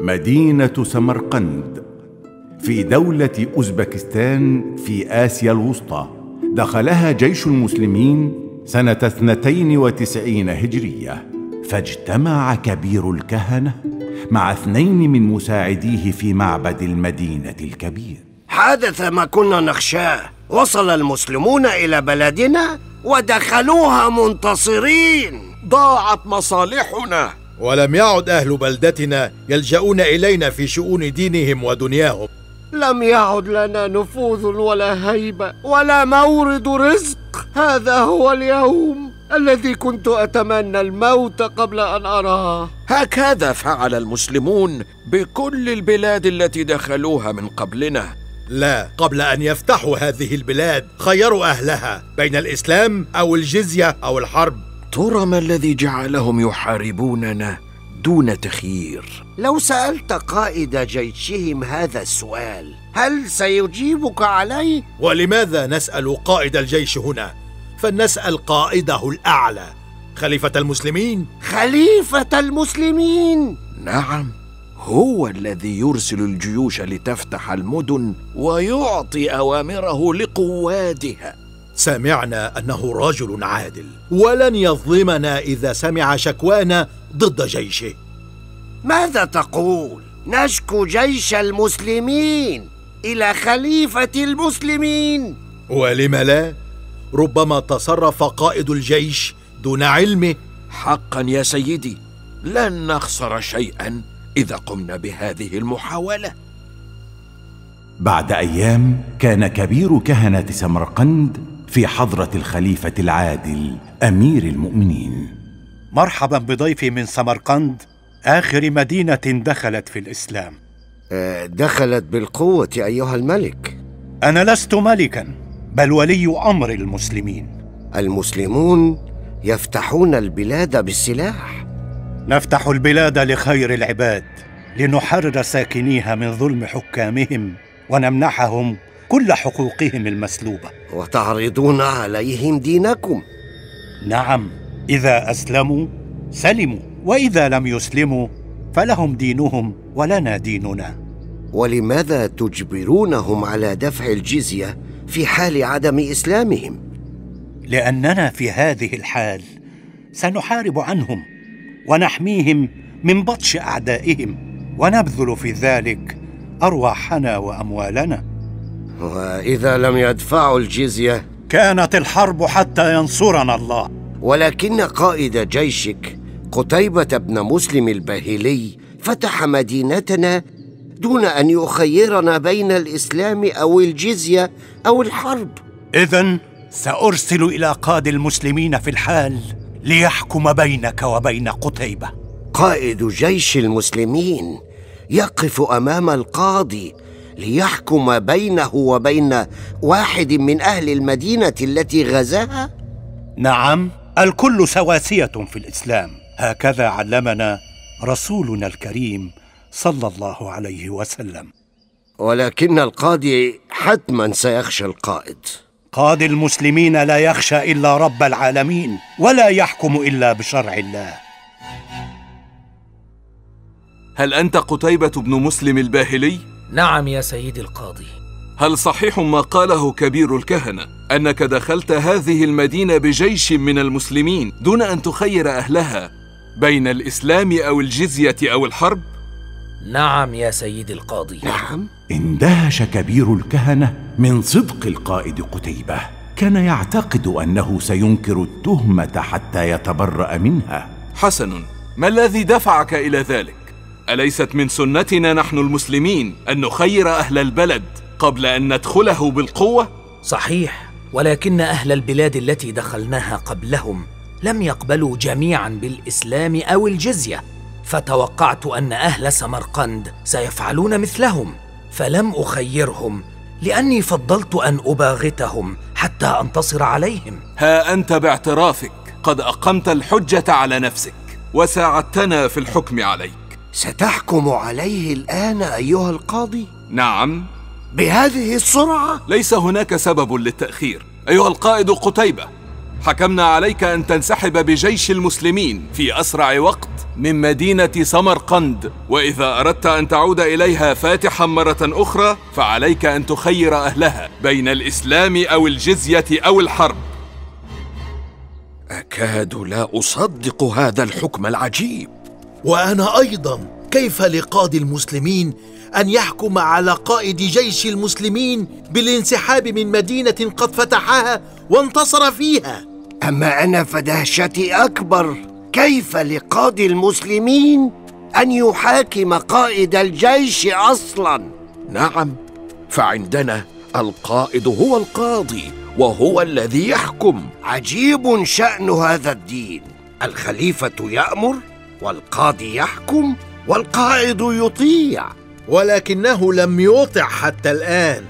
مدينة سمرقند في دولة أوزبكستان في آسيا الوسطى. دخلها جيش المسلمين سنة اثنتين وتسعين هجرية. فاجتمع كبير الكهنة مع اثنين من مساعديه في معبد المدينة الكبير. حدث ما كنا نخشاه. وصل المسلمون إلى بلدنا ودخلوها منتصرين. ضاعت مصالحنا. ولم يعد أهل بلدتنا يلجؤون إلينا في شؤون دينهم ودنياهم. لم يعد لنا نفوذ ولا هيبة ولا مورد رزق. هذا هو اليوم الذي كنت أتمنى الموت قبل أن أراه. هكذا فعل المسلمون بكل البلاد التي دخلوها من قبلنا. لا قبل أن يفتحوا هذه البلاد خيروا أهلها بين الإسلام أو الجزية أو الحرب. ترى ما الذي جعلهم يحاربوننا دون تخيير. لو سألت قائد جيشهم هذا السؤال هل سيجيبك عليه؟ ولماذا نسأل قائد الجيش هنا؟ فلنسأل قائده الأعلى. خليفة المسلمين؟ خليفة المسلمين! نعم هو الذي يرسل الجيوش لتفتح المدن ويعطي أوامره لقوادها. سمعنا أنه رجل عادل ولن يظلمنا إذا سمع شكوانا ضد جيشه. ماذا تقول؟ نشكو جيش المسلمين إلى خليفة المسلمين. ولم لا؟ ربما تصرف قائد الجيش دون علمه حقا يا سيدي لن نخسر شيئا إذا قمنا بهذه المحاولة. بعد أيام كان كبير كهنة سمرقند في حضرة الخليفة العادل أمير المؤمنين. مرحبا بضيفي من سمرقند آخر مدينة دخلت في الإسلام. آه، دخلت بالقوة أيها الملك. أنا لست ملكا بل ولي أمر المسلمين. المسلمون يفتحون البلاد بالسلاح. نفتح البلاد لخير العباد لنحرر ساكنيها من ظلم حكامهم ونمنحهم كل حقوقهم المسلوبة. وتعرضون عليهم دينكم. نعم إذا أسلموا سلموا وإذا لم يسلموا فلهم دينهم ولنا ديننا. ولماذا تجبرونهم على دفع الجزية في حال عدم إسلامهم؟ لأننا في هذه الحال سنحارب عنهم ونحميهم من بطش أعدائهم ونبذل في ذلك أرواحنا وأموالنا. وإذا لم يدفعوا الجزية كانت الحرب حتى ينصرنا الله. ولكن قائد جيشك قتيبة بن مسلم الباهلي فتح مدينتنا دون أن يخيرنا بين الإسلام أو الجزية أو الحرب. اذا سأرسل إلى قاد المسلمين في الحال ليحكم بينك وبين قتيبة. قائد جيش المسلمين يقف أمام القاضي ليحكم بينه وبين واحد من أهل المدينة التي غزاها؟ نعم الكل سواسية في الإسلام. هكذا علمنا رسولنا الكريم صلى الله عليه وسلم. ولكن القاضي حتما سيخشى القائد. قاضي المسلمين لا يخشى إلا رب العالمين ولا يحكم إلا بشرع الله. هل أنت قتيبة بن مسلم الباهلي؟ نعم يا سيدي القاضي. هل صحيح ما قاله كبير الكهنة؟ أنك دخلت هذه المدينة بجيش من المسلمين دون أن تخير أهلها بين الإسلام أو الجزية أو الحرب؟ نعم يا سيدي القاضي. نعم. اندهش كبير الكهنة من صدق القائد قتيبة. كان يعتقد أنه سينكر التهمة حتى يتبرأ منها. حسن ما الذي دفعك إلى ذلك؟ أليست من سنتنا نحن المسلمين أن نخير أهل البلد قبل أن ندخله بالقوة؟ صحيح ولكن أهل البلاد التي دخلناها قبلهم لم يقبلوا جميعا بالإسلام أو الجزية فتوقعت أن أهل سمرقند سيفعلون مثلهم فلم أخيرهم لأني فضلت أن أباغتهم حتى أنتصر عليهم. ها أنت باعترافك قد أقمت الحجة على نفسك وساعدتنا في الحكم عليك. ستحكم عليه الآن أيها القاضي؟ نعم. بهذه السرعة؟ ليس هناك سبب للتأخير. أيها القائد قتيبة حكمنا عليك أن تنسحب بجيش المسلمين في أسرع وقت من مدينة سمرقند. وإذا أردت أن تعود إليها فاتحا مرة أخرى فعليك أن تخير أهلها بين الإسلام أو الجزية أو الحرب. أكاد لا أصدق هذا الحكم العجيب. وأنا أيضا كيف لقاضي المسلمين أن يحكم على قائد جيش المسلمين بالانسحاب من مدينة قد فتحها وانتصر فيها؟ أما أنا فدهشتي أكبر كيف لقاضي المسلمين أن يحاكم قائد الجيش أصلا؟ نعم فعندنا القائد هو القاضي وهو الذي يحكم. عجيب شأن هذا الدين. الخليفة يأمر؟ والقاضي يحكم والقائد يطيع ولكنه لم يطع حتى الآن.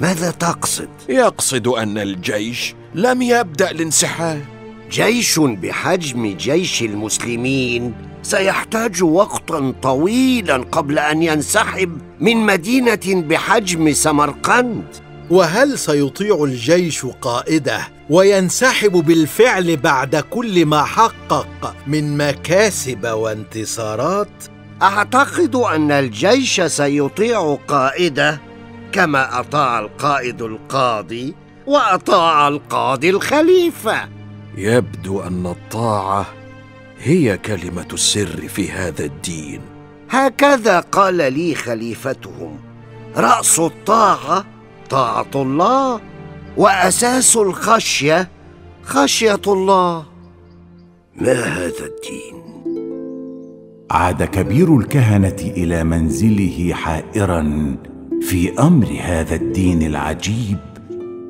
ماذا تقصد؟ يقصد أن الجيش لم يبدأ الانسحاب. جيش بحجم جيش المسلمين سيحتاج وقتا طويلا قبل أن ينسحب من مدينة بحجم سمرقند. وهل سيطيع الجيش قائده؟ وينسحب بالفعل بعد كل ما حقق من مكاسب وانتصارات. أعتقد أن الجيش سيطيع قائده كما أطاع القائد القاضي وأطاع القاضي الخليفة. يبدو أن الطاعة هي كلمة السر في هذا الدين. هكذا قال لي خليفتهم رأس الطاعة طاعة الله. وأساس الخشية خشية الله. ما هذا الدين؟ عاد كبير الكهنة إلى منزله حائرا في أمر هذا الدين العجيب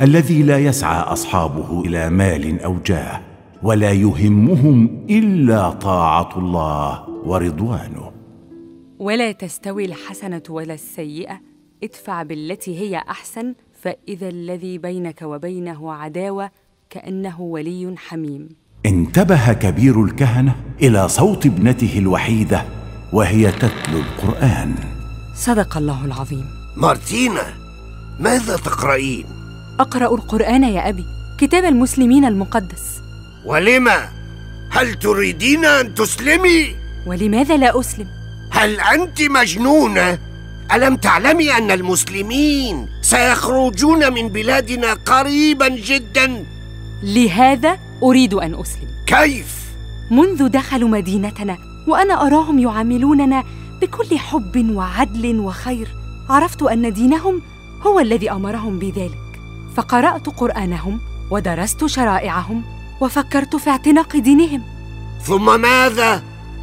الذي لا يسعى أصحابه إلى مال أو جاه ولا يهمهم إلا طاعة الله ورضوانه. ولا تستوي الحسنة ولا السيئة ادفع بالتي هي أحسن فإذا الذي بينك وبينه عداوة كأنه ولي حميم انتبه كبير الكهنة إلى صوت ابنته الوحيدة وهي تتلو القرآن صدق الله العظيم مارتينا ماذا تقرأين؟ أقرأ القرآن يا أبي كتاب المسلمين المقدس ولما؟ هل تريدين أن تسلمي؟ ولماذا لا أسلم هل أنت مجنونة؟ ألم تعلمي أن المسلمين سيخرجون من بلادنا قريبا جدا؟ لهذا أريد أن أسلم كيف؟ منذ دخلوا مدينتنا وأنا أراهم يعاملوننا بكل حب وعدل وخير عرفت أن دينهم هو الذي أمرهم بذلك فقرأت قرآنهم ودرست شرائعهم وفكرت في اعتناق دينهم ثم ماذا؟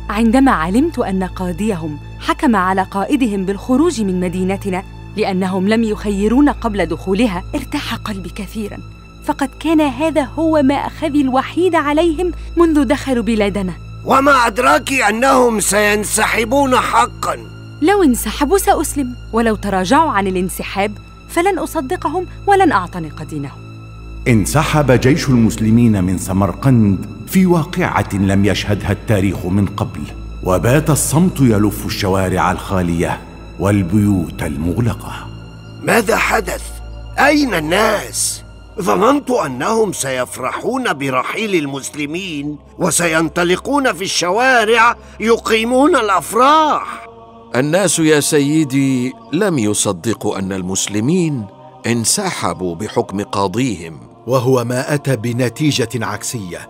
عندما علمت أن قاضيهم حكم على قائدهم بالخروج من مدينتنا لأنهم لم يخيرونا قبل دخولها. ارتاح قلبي كثيرا. فقد كان هذا هو ما اخذي الوحيد عليهم منذ دخلوا بلادنا. وما أدراك أنهم سينسحبون حقا. لو انسحبوا سأسلم. ولو تراجعوا عن الانسحاب فلن أصدقهم ولن أعتنق دينهم. انسحب جيش المسلمين من سمرقند في واقعة لم يشهدها التاريخ من قبل. وبات الصمت يلف الشوارع الخالية والبيوت المغلقة ماذا حدث؟ أين الناس؟ ظننت أنهم سيفرحون برحيل المسلمين وسينطلقون في الشوارع يقيمون الأفراح الناس يا سيدي لم يصدقوا أن المسلمين انسحبوا بحكم قاضيهم وهو ما أتى بنتيجة عكسية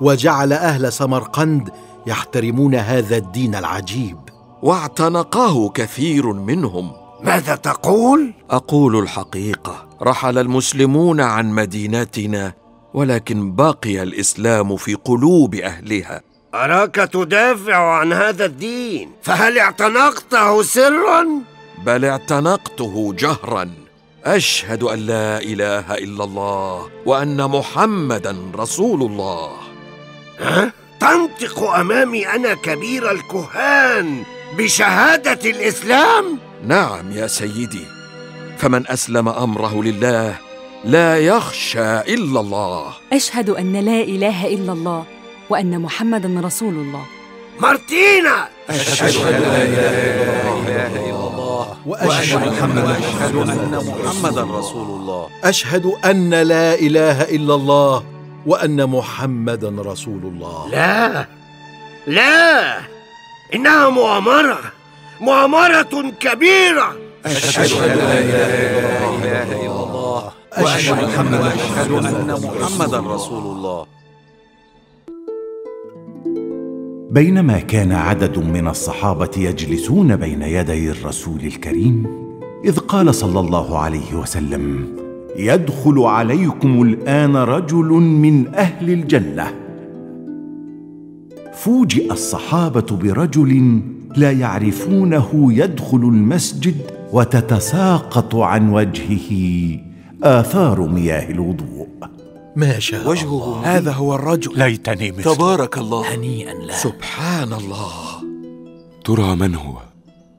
وجعل أهل سمرقند يحترمون هذا الدين العجيب واعتنقه كثير منهم ماذا تقول؟ أقول الحقيقة رحل المسلمون عن مدينتنا ولكن بقي الإسلام في قلوب أهلها أراك تدافع عن هذا الدين فهل اعتنقته سرا؟ بل اعتنقته جهرا أشهد أن لا إله إلا الله وأن محمدا رسول الله ها؟ تنطق أمامي أنا كبير الكهان بشهادة الإسلام؟ نعم يا سيدي. فمن أسلم أمره لله لا يخشى إلا الله. أشهد أن لا إله إلا الله وأن محمدا رسول الله. مارتينا! وأشهد أن محمدا رسول الله. أشهد أن لا إله إلا الله وأن محمدا رسول الله. لا لا إنها مؤامرة مؤامرة كبيرة. أشهد أن لا إله إلا الله. وأشهد أن محمدا رسول الله. بينما كان عدد من الصحابة يجلسون بين يدي الرسول الكريم إذ قال صلى الله عليه وسلم يدخل عليكم الآن رجل من أهل الجنة. فوجئ الصحابة برجل لا يعرفونه يدخل المسجد وتتساقط عن وجهه. آثار مياه الوضوء. ما شاء وجهه هذا هو الرجل. ليتني مثله تبارك الله. هنيئا له. سبحان الله. ترى من هو؟